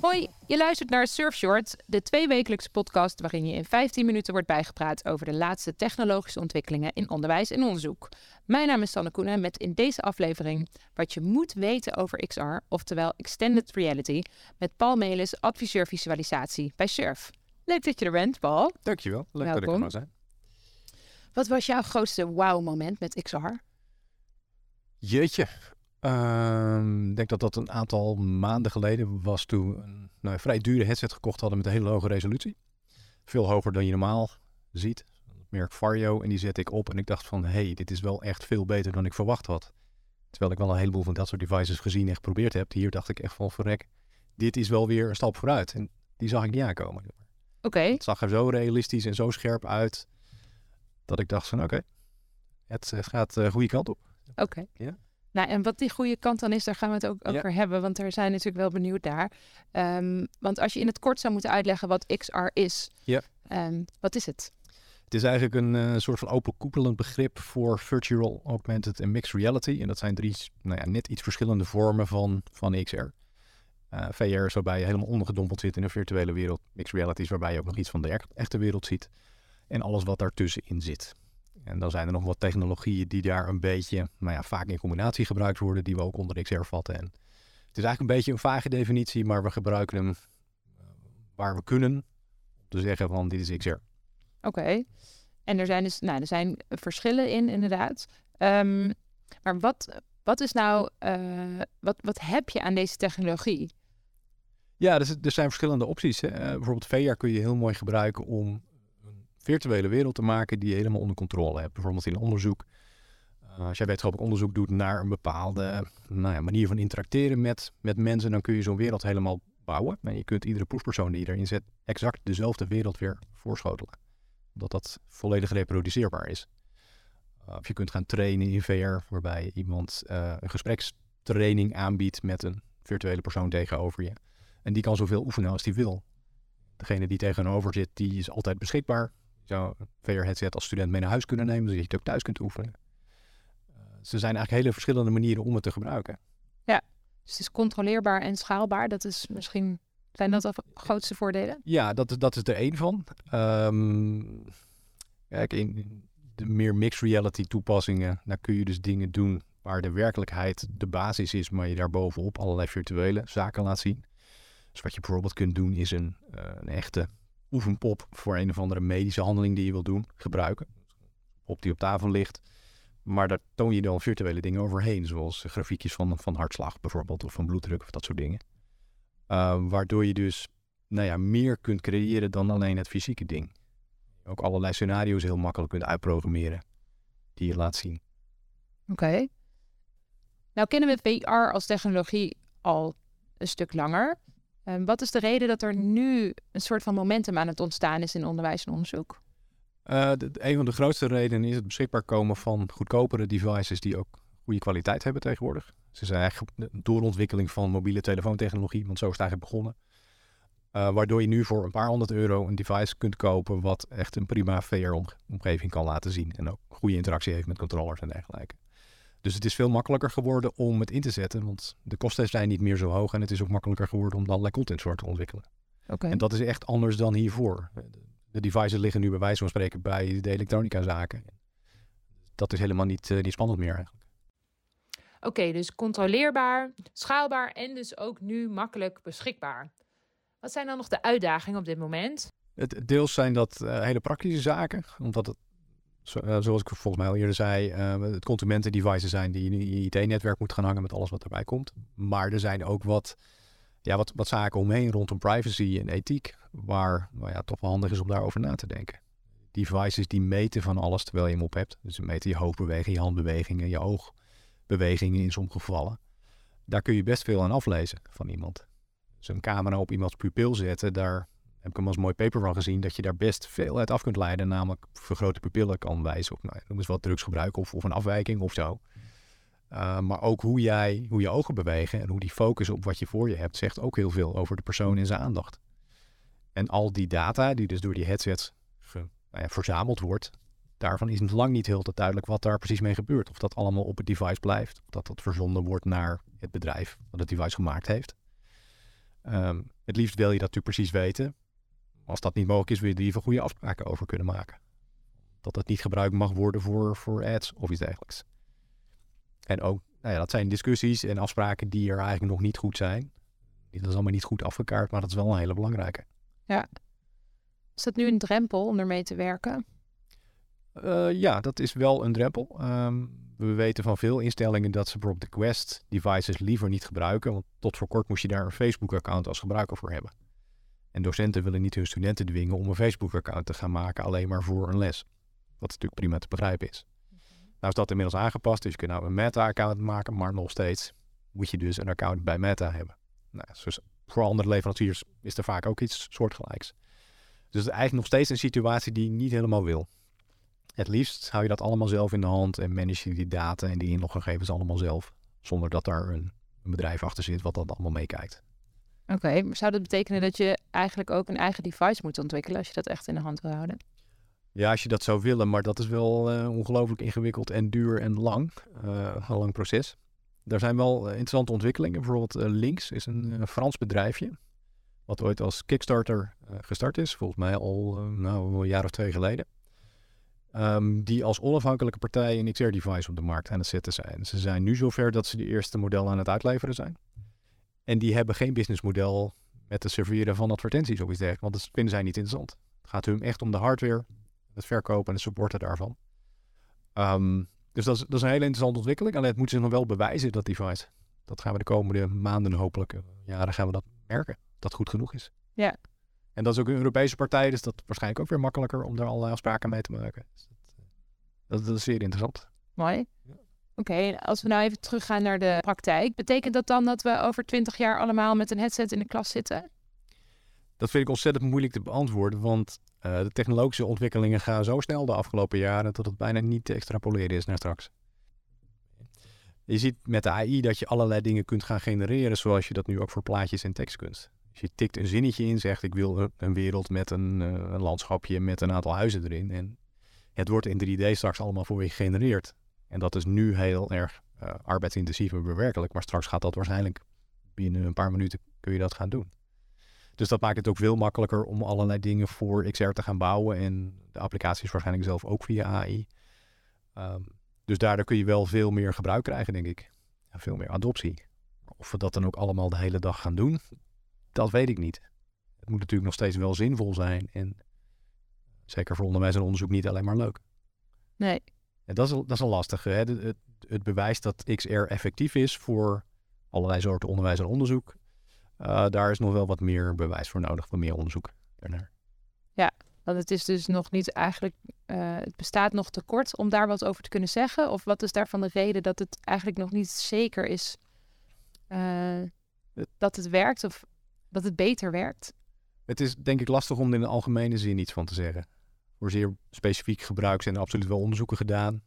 Hoi, je luistert naar Surfshort, de tweewekelijkse podcast waarin je in 15 minuten wordt bijgepraat over de laatste technologische ontwikkelingen in onderwijs en onderzoek. Mijn naam is Sanne Koenen met in deze aflevering wat je moet weten over XR, oftewel Extended Reality, met Paul Melis, adviseur visualisatie bij Surf. Leuk dat je er bent, Paul. Dankjewel, leuk dat ik er mag zijn. Wat was jouw grootste wow-moment met XR? Jeetje, Ehm, ik denk dat dat een aantal maanden geleden was toen we een nou, een vrij dure headset gekocht hadden met een hele hoge resolutie. Veel hoger dan je normaal ziet. Merk Vario en die zette ik op en ik dacht van hé, hey, dit is wel echt veel beter dan ik verwacht had. Terwijl ik wel een heleboel van dat soort devices gezien en geprobeerd heb. Hier dacht ik echt van verrek, dit is wel weer een stap vooruit. En die zag ik niet aankomen. Oké, Het zag er zo realistisch en zo scherp uit dat ik dacht van oké, het, het gaat de goede kant op. oké. Ja. Nou, en wat die goede kant dan is, daar gaan we het ook Ja. over hebben, want er zijn natuurlijk wel benieuwd naar. Ehm, want als je in het kort zou moeten uitleggen wat XR is, Ja. ehm, wat is het? Het is eigenlijk een eh, soort van openkoepelend begrip voor virtual, augmented en mixed reality. En dat zijn drie nou ja, net iets verschillende vormen van, van XR. Eh, VR is waarbij je helemaal ondergedompeld zit in een virtuele wereld. Mixed reality is waarbij je ook nog iets van de echt- echte wereld ziet. En alles wat daartussenin zit. En dan zijn er nog wat technologieën die daar een beetje, nou ja, vaak in combinatie gebruikt worden, die we ook onder XR vatten. En het is eigenlijk een beetje een vage definitie, maar we gebruiken hem eh, waar we kunnen om te zeggen van dit is XR. Oké. En er zijn dus, nou, er zijn verschillen in, inderdaad. Ehm, maar wat, wat is nou, eh, wat, wat heb je aan deze technologie? Ja, er, er zijn verschillende opties. Hè. Eh, bijvoorbeeld VR kun je heel mooi gebruiken om virtuele wereld te maken die je helemaal onder controle hebt. Bijvoorbeeld in onderzoek. Eh, als jij wetenschappelijk onderzoek doet naar een bepaalde nou ja, manier van interacteren met, met mensen, dan kun je zo'n wereld helemaal bouwen. En je kunt iedere proefpersoon die je erin zet exact dezelfde wereld weer voorschotelen. Omdat dat volledig reproduceerbaar is. Uh, of je kunt gaan trainen in VR, waarbij iemand uh, een gesprekstraining aanbiedt met een virtuele persoon tegenover je. En die kan zoveel oefenen als die wil. Degene die tegenover zit, die is altijd beschikbaar. Een VR-headset als student mee naar huis kunnen nemen, zodat je het ook thuis kunt oefenen. Dus er zijn eigenlijk hele verschillende manieren om het te gebruiken. Ja, dus het is controleerbaar en schaalbaar. Dat is misschien, zijn dat de grootste voordelen? Ja, dat, is- dat is er één van. Um, kijk, in de meer mixed reality toepassingen, daar kun je dus dingen doen waar de werkelijkheid de basis is, maar je daarbovenop allerlei virtuele zaken laat zien. Dus wat je bijvoorbeeld kunt doen is een, uh, een echte oefenpop voor een of andere medische handeling die je wil doen, gebruiken. Op die op tafel ligt. Maar daar toon je dan virtuele dingen overheen, zoals grafiekjes van, van hartslag bijvoorbeeld, of van bloeddruk of dat soort dingen. Uh, waardoor je dus nou ja, meer kunt creëren dan alleen het fysieke ding. Ook allerlei scenario's heel makkelijk kunt uitprogrammeren die je laat zien. Oké. Nou kennen we VR als technologie al een stuk langer. Um, wat is de reden dat er nu een soort van momentum aan het ontstaan is in onderwijs en onderzoek? De, de, een van de grootste redenen is het beschikbaar komen van goedkopere devices die ook goede kwaliteit hebben tegenwoordig. Ze zijn eigenlijk de doorontwikkeling van mobiele telefoontechnologie, want zo is het eigenlijk begonnen. Uh, waardoor je nu voor een paar honderd euro een device kunt kopen wat echt een prima VR-omgeving kan laten zien. En ook goede interactie heeft met controllers en dergelijke. Dus het is veel makkelijker geworden om het in te zetten, want de kosten zijn niet meer zo hoog en het is ook makkelijker geworden om dan allerlei content voor te ontwikkelen. Okay. En dat is echt anders dan hiervoor. De devices liggen nu bij wijze van spreken bij de elektronica zaken. Dat is helemaal niet, uh, niet spannend meer eigenlijk. Oké, okay, dus controleerbaar, schaalbaar en dus ook nu makkelijk beschikbaar. Wat zijn dan nog de uitdagingen op dit moment? Het, deels zijn dat uh, hele praktische zaken, omdat het, zo, uh, zoals ik volgens mij al eerder zei, uh, het consumentendevices zijn die in je IT-netwerk moet gaan hangen met alles wat erbij komt. Maar er zijn ook wat, ja, wat, wat zaken omheen rondom privacy en ethiek, waar nou ja, toch wel handig is om daarover na te denken. Devices die meten van alles terwijl je hem op hebt. Dus ze meten je hoofdbeweging, je handbewegingen, je oogbewegingen in sommige gevallen. Daar kun je best veel aan aflezen van iemand dus een camera op iemands pupil zetten, daar heb ik hem als mooi paper van gezien, dat je daar best veel uit af kunt leiden, namelijk vergrote pupillen kan wijzen op, nou, noem wat drugsgebruik of, of een afwijking of zo. Uh, maar ook hoe jij, hoe je ogen bewegen en hoe die focus op wat je voor je hebt, zegt ook heel veel over de persoon en zijn aandacht. En al die data, die dus door die headsets nou ja, verzameld wordt, daarvan is lang niet heel duidelijk wat daar precies mee gebeurt. Of dat allemaal op het device blijft. Of dat dat verzonden wordt naar het bedrijf dat het device gemaakt heeft. Ehm, het liefst wil je dat natuurlijk precies weten. Als dat niet mogelijk is, wil je er even goede afspraken over kunnen maken. Dat het niet gebruikt mag worden voor, voor ads of iets dergelijks. En ook, nou ja, dat zijn discussies en afspraken die er eigenlijk nog niet goed zijn. Dat is allemaal niet goed afgekaart, maar dat is wel een hele belangrijke. Ja. Is dat nu een drempel om ermee te werken? Uh, ja, dat is wel een drempel. Ehm, we weten van veel instellingen dat ze bijvoorbeeld de Quest devices liever niet gebruiken. Want tot voor kort moest je daar een Facebook-account als gebruiker voor hebben. En docenten willen niet hun studenten dwingen om een Facebook-account te gaan maken alleen maar voor een les. Wat natuurlijk prima te begrijpen is. Mhm. Nou is dat inmiddels aangepast, dus je kunt nou een Meta-account maken, maar nog steeds moet je dus een account bij Meta hebben. Nou, dus voor andere leveranciers is er vaak ook iets soortgelijks. Dus het is eigenlijk nog steeds een situatie die je niet helemaal wil. Het liefst hou je dat allemaal zelf in de hand en manage je die data en die inloggegevens allemaal zelf. Zonder dat daar een, een bedrijf achter zit wat dat allemaal meekijkt. Oké, maar zou dat betekenen dat je eigenlijk ook een eigen device moet ontwikkelen als je dat echt in de hand wil houden? Ja, als je dat zou willen, maar dat is wel uh, ongelooflijk ingewikkeld en duur en lang. Uh, een lang proces. Er zijn wel eh, interessante ontwikkelingen. Bijvoorbeeld Links is een Frans bedrijfje. Wat ooit als Kickstarter gestart is. Volgens mij al nou, een jaar of twee geleden. Um, die als onafhankelijke partij een XR-device op de markt aan het zetten zijn. Ze zijn nu zover dat ze de eerste modellen aan het uitleveren zijn. En die hebben geen businessmodel met het serveren van advertenties of iets dergelijks, want dat vinden zij niet interessant. Het gaat hun echt om de hardware, het verkopen en het supporten daarvan. Um, dus dat is, dat is, een hele interessante ontwikkeling. Alleen het moet zich nog wel bewijzen, dat device. Dat gaan we de komende maanden, hopelijk eh, jaren, gaan we dat merken. Dat het goed genoeg is. Ja, en dat is ook een Europese partij, dus dat is waarschijnlijk ook weer makkelijker om daar allerlei afspraken mee te maken. Dus dat, dat, is zeer interessant. Mooi. Ja. Oké, als we nou even teruggaan naar de praktijk, betekent dat dan dat we over twintig jaar allemaal met een headset in de klas zitten? Dat vind ik ontzettend moeilijk te beantwoorden, want uh, de technologische ontwikkelingen gaan zo snel de afgelopen jaren dat het bijna niet te extrapoleren is naar straks. Je ziet met de AI dat je allerlei dingen kunt gaan genereren, zoals je dat nu ook voor plaatjes en tekst kunt. Dus je tikt een zinnetje in, zegt ik wil een wereld met een, uh, een landschapje met een aantal huizen erin. En het wordt in 3D straks allemaal voor je gegenereerd. En dat is nu heel erg uh, arbeidsintensief en bewerkelijk. Maar straks gaat dat waarschijnlijk binnen een paar minuten kun je dat gaan doen. Dus dat maakt het ook veel makkelijker om allerlei dingen voor XR te gaan bouwen. En de applicatie is waarschijnlijk zelf ook via AI. Ehm, dus daardoor kun je wel veel meer gebruik krijgen, denk ik. En veel meer adoptie. Of we dat dan ook allemaal de hele dag gaan doen, dat weet ik niet. Het moet natuurlijk nog steeds wel zinvol zijn. En zeker voor onderwijs en onderzoek niet alleen maar leuk. Nee. En dat is, dat is een lastige. Hè? Het, het, bewijs dat XR effectief is voor allerlei soorten onderwijs en onderzoek. Uh, daar is nog wel wat meer bewijs voor nodig, wat meer onderzoek ernaar. Ja, want het is dus nog niet eigenlijk, uh, het bestaat nog te kort om daar wat over te kunnen zeggen. Of wat is daarvan de reden dat het eigenlijk nog niet zeker is uh, dat het werkt? Of dat het beter werkt? Het is denk ik lastig om er in de algemene zin iets van te zeggen. Voor zeer specifiek gebruik zijn er absoluut wel onderzoeken gedaan.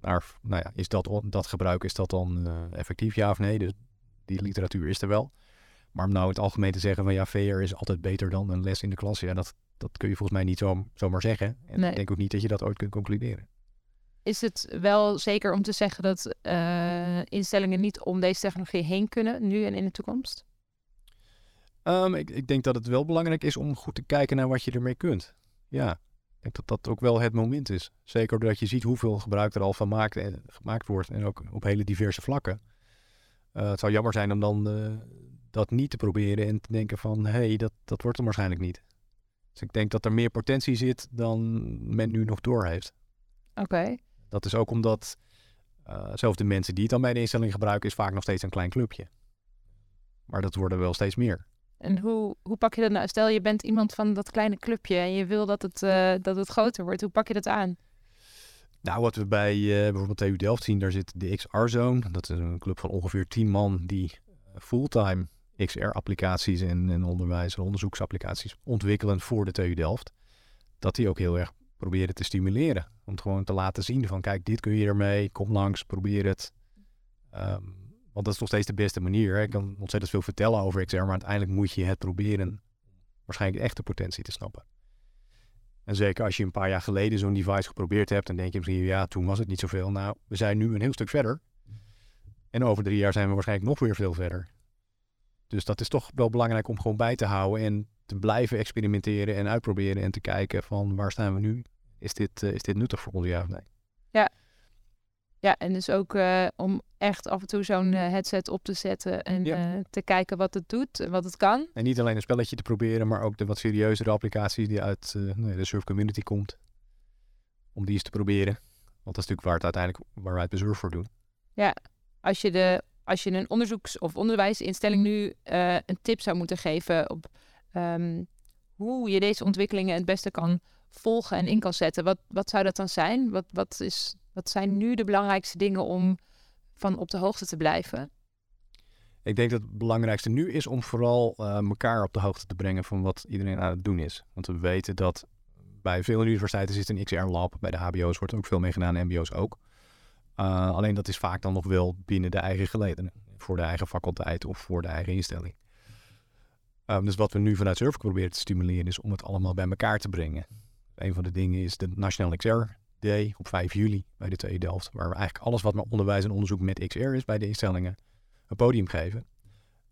Maar nou ja, is dat, dat gebruik, is dat dan uh, effectief ja of nee? Dus die literatuur is er wel. Maar om nou in het algemeen te zeggen van ja, VR is altijd beter dan een les in de klas. Ja, dat, dat kun je volgens mij niet zo, zomaar zeggen. En ik denk ook niet dat je dat ooit kunt concluderen. Is het wel zeker om te zeggen dat uh, instellingen niet om deze technologie heen kunnen, nu en in de toekomst? Um, ik, ik, denk dat het wel belangrijk is om goed te kijken naar wat je ermee kunt. Ja, denk dat dat ook wel het moment is. Zeker doordat je ziet hoeveel gebruik er al van maakt en, gemaakt wordt. En ook op hele diverse vlakken. Uh, het zou jammer zijn om dan uh, dat niet te proberen en te denken van... hé, hey, dat, dat wordt er waarschijnlijk niet. Dus ik denk dat er meer potentie zit dan men nu nog door heeft. Oké. Dat is ook omdat... Uh, zelfs de mensen die het dan bij de instelling gebruiken... is vaak nog steeds een klein clubje. Maar dat worden wel steeds meer. En hoe, hoe pak je dat nou? Stel je bent iemand van dat kleine clubje en je wil dat het, uh, dat het groter wordt. Hoe pak je dat aan? Nou, wat we bij uh, bijvoorbeeld TU Delft zien, daar zit de XR-zone. Dat is een club van ongeveer 10 man die eh, fulltime XR-applicaties en, onderwijs- en onderzoeksapplicaties ontwikkelen voor de TU Delft. Dat die ook heel erg proberen te stimuleren. Om het gewoon te laten zien van kijk, dit kun je ermee, kom langs, probeer het. Um, want dat is nog steeds de beste manier. Hè? Ik kan ontzettend veel vertellen over XR, maar uiteindelijk moet je het proberen waarschijnlijk de echte potentie te snappen. En zeker als je een paar jaar geleden zo'n device geprobeerd hebt, dan denk je misschien, ja, toen was het niet zoveel. Nou, we zijn nu een heel stuk verder. En over drie jaar zijn we waarschijnlijk nog weer veel verder. Dus dat is toch wel belangrijk om gewoon bij te houden en te blijven experimenteren en uitproberen en te kijken van waar staan we nu? Is dit, uh, is dit nuttig voor ons, ja of nee? Ja, ja en dus ook uh, om echt af en toe zo'n uh, headset op te zetten en ja. te kijken wat het doet en wat het kan. En niet alleen een spelletje te proberen, maar ook de wat serieuzere applicaties die uit nee, de surf community komt. Om die eens te proberen. Want dat is natuurlijk waar het uiteindelijk waar wij het bezorg voor doen. Ja, als je, de, als je een onderzoeks- of onderwijsinstelling nu uh, een tip zou moeten geven op um, hoe je deze ontwikkelingen het beste kan volgen en in kan zetten, wat, wat zou dat dan zijn? Wat, wat, is, wat zijn nu de belangrijkste dingen om van op de hoogte te blijven? Ik denk dat het belangrijkste nu is om vooral uh, elkaar op de hoogte te brengen van wat iedereen aan het doen is. Want we weten dat bij veel universiteiten zit een XR-lab, bij de HBO's wordt ook veel meegedaan en MBO's ook. Uh, alleen dat is vaak dan nog wel binnen de eigen geledenen. Voor de eigen faculteit of voor de eigen instelling. Um, dus wat we nu vanuit Surf proberen te stimuleren is om het allemaal bij elkaar te brengen. Een van de dingen is de National XR Op 5 juli bij de TU Delft. Waar we eigenlijk alles wat maar onderwijs en onderzoek met XR is bij de instellingen een podium geven.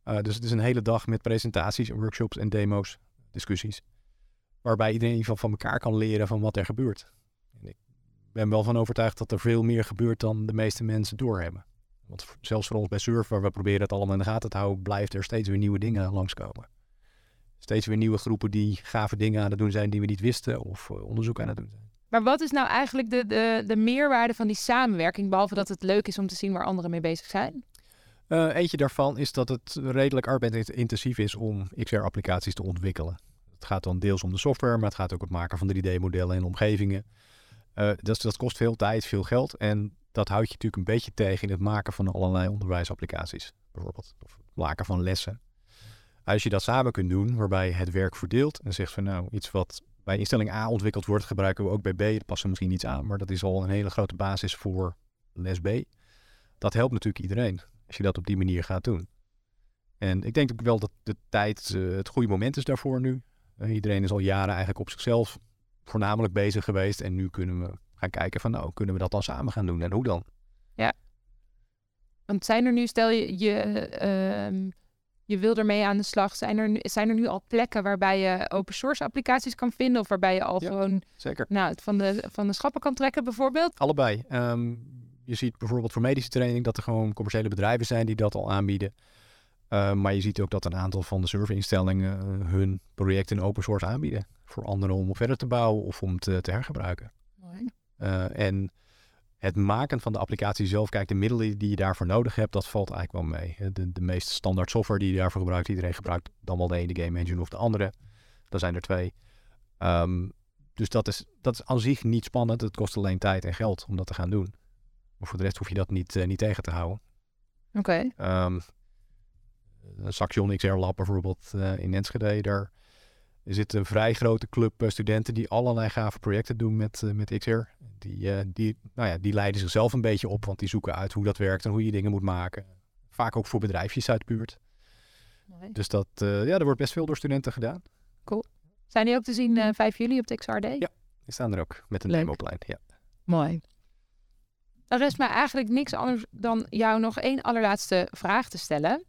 Uh, dus het is een hele dag met presentaties, workshops en demo's, discussies. Waarbij iedereen in ieder geval van elkaar kan leren van wat er gebeurt. En ik ben wel van overtuigd dat er veel meer gebeurt dan de meeste mensen doorhebben. Want zelfs voor ons bij Surf, waar we proberen het allemaal in de gaten te houden, blijft er steeds weer nieuwe dingen langskomen. Steeds weer nieuwe groepen die gave dingen aan het doen zijn die we niet wisten of uh, onderzoek aan het doen zijn. Maar wat is nou eigenlijk de, de, de meerwaarde van die samenwerking, behalve dat het leuk is om te zien waar anderen mee bezig zijn? Uh, eentje daarvan is dat het redelijk arbeidsintensief is om XR-applicaties te ontwikkelen. Het gaat dan deels om de software, maar het gaat ook om het maken van 3D-modellen en omgevingen. Uh, dat, kost veel tijd, veel geld. En dat houdt je natuurlijk een beetje tegen in het maken van allerlei onderwijsapplicaties. Bijvoorbeeld. Of het maken van lessen. Als je dat samen kunt doen, waarbij het werk verdeelt en zegt van nou, iets wat bij instelling A ontwikkeld wordt, gebruiken we ook bij B. Dat past er misschien iets aan, maar dat is al een hele grote basis voor les B. Dat helpt natuurlijk iedereen als je dat op die manier gaat doen. En ik denk ook wel dat de tijd uh, het goede moment is daarvoor nu. Uh, iedereen is al jaren eigenlijk op zichzelf voornamelijk bezig geweest. En nu kunnen we gaan kijken van nou, kunnen we dat dan samen gaan doen en hoe dan? Ja. Want zijn er nu, stel je, je, uh, je wil ermee aan de slag, zijn er, zijn er nu al plekken waarbij je open source applicaties kan vinden of waarbij je al ja, gewoon zeker. Nou, het van, de, van de schappen kan trekken bijvoorbeeld? Allebei. Um, je ziet bijvoorbeeld voor medische training dat er gewoon commerciële bedrijven zijn die dat al aanbieden. Uh, maar je ziet ook dat een aantal van de serverinstellingen uh, hun projecten in open source aanbieden. Voor anderen om verder te bouwen of om te, te hergebruiken. Mooi. Uh, en het maken van de applicatie zelf, kijk, de middelen die je daarvoor nodig hebt, dat valt eigenlijk wel mee. De, de meest standaard software die je daarvoor gebruikt, iedereen gebruikt dan wel de ene game engine of de andere. Er zijn er twee. Um, dus dat is, dat is aan zich niet spannend. Het kost alleen tijd en geld om dat te gaan doen. Maar voor de rest hoef je dat niet, uh, niet tegen te houden. Oké. Okay. Um, Saxion XR Lab bijvoorbeeld uh, in Enschede, daar zit een vrij grote club uh, studenten die allerlei gave projecten doen met, uh, met XR. Die, die, nou ja, die leiden zichzelf een beetje op, want die zoeken uit hoe dat werkt en hoe je dingen moet maken. Vaak ook voor bedrijfjes uit de buurt. Nee. Dus dat, ja, er wordt best veel door studenten gedaan. Cool. Zijn die ook te zien uh, 5 juli op de XRD? Ja, die staan er ook met een demoplein. Ja. Mooi. Er rest mij eigenlijk niks anders dan jou nog één allerlaatste vraag te stellen.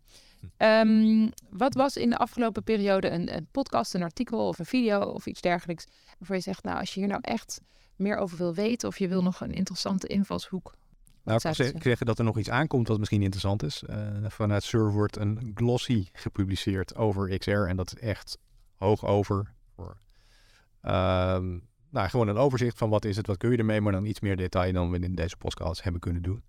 Um, wat was in de afgelopen periode een, een, podcast, een artikel of een video of iets dergelijks? Waarvoor je zegt, nou, als je hier nou echt meer over wil weten of je wil nog een interessante invalshoek. Nou, ik zou zeggen dat er nog iets aankomt wat misschien interessant is. Uh, vanuit Sur wordt een glossy gepubliceerd over XR en dat is echt hoog over. Voor, um, nou, gewoon een overzicht van wat is het, wat kun je ermee, maar dan iets meer detail dan we in deze podcast hebben kunnen doen.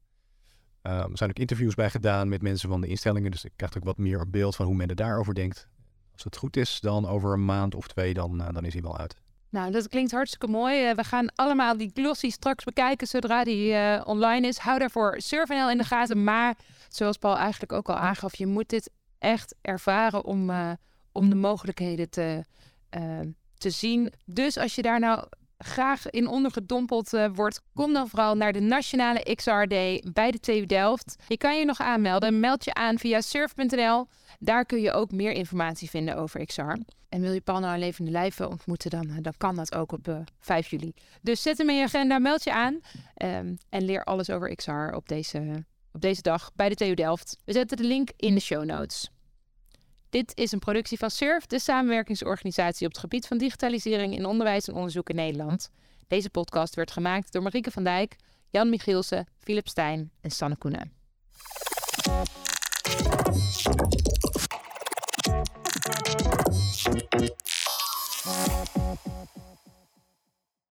Um, er zijn ook interviews bij gedaan met mensen van de instellingen, dus ik krijg ook wat meer een beeld van hoe men er daarover denkt. Als het goed is, dan over een maand of twee, dan, uh, dan is hij wel uit. Nou, dat klinkt hartstikke mooi. Uh, we gaan allemaal die glossy straks bekijken zodra die uh, online is. Hou daarvoor SurfNL in de gaten. Maar zoals Paul eigenlijk ook al aangaf, je moet dit echt ervaren om, om de mogelijkheden te, te zien. Dus als je daar nou graag in ondergedompeld uh, wordt, kom dan vooral naar de Nationale XR Day bij de TU Delft. Je kan je nog aanmelden. Meld je aan via surf.nl. Daar kun je ook meer informatie vinden over XR. En wil je Paul nou alleen in de lijven ontmoeten, dan, dan kan dat ook op uh, eh, 5 juli. Dus zet hem in je agenda, meld je aan um, en leer alles over XR op deze, op deze dag bij de TU Delft. We zetten de link in de show notes. Dit is een productie van SURF, de samenwerkingsorganisatie op het gebied van digitalisering in onderwijs en onderzoek in Nederland. Deze podcast werd gemaakt door Marieke van Dijk, Jan Michielsen, Philip Stijn en Sanne Koenen.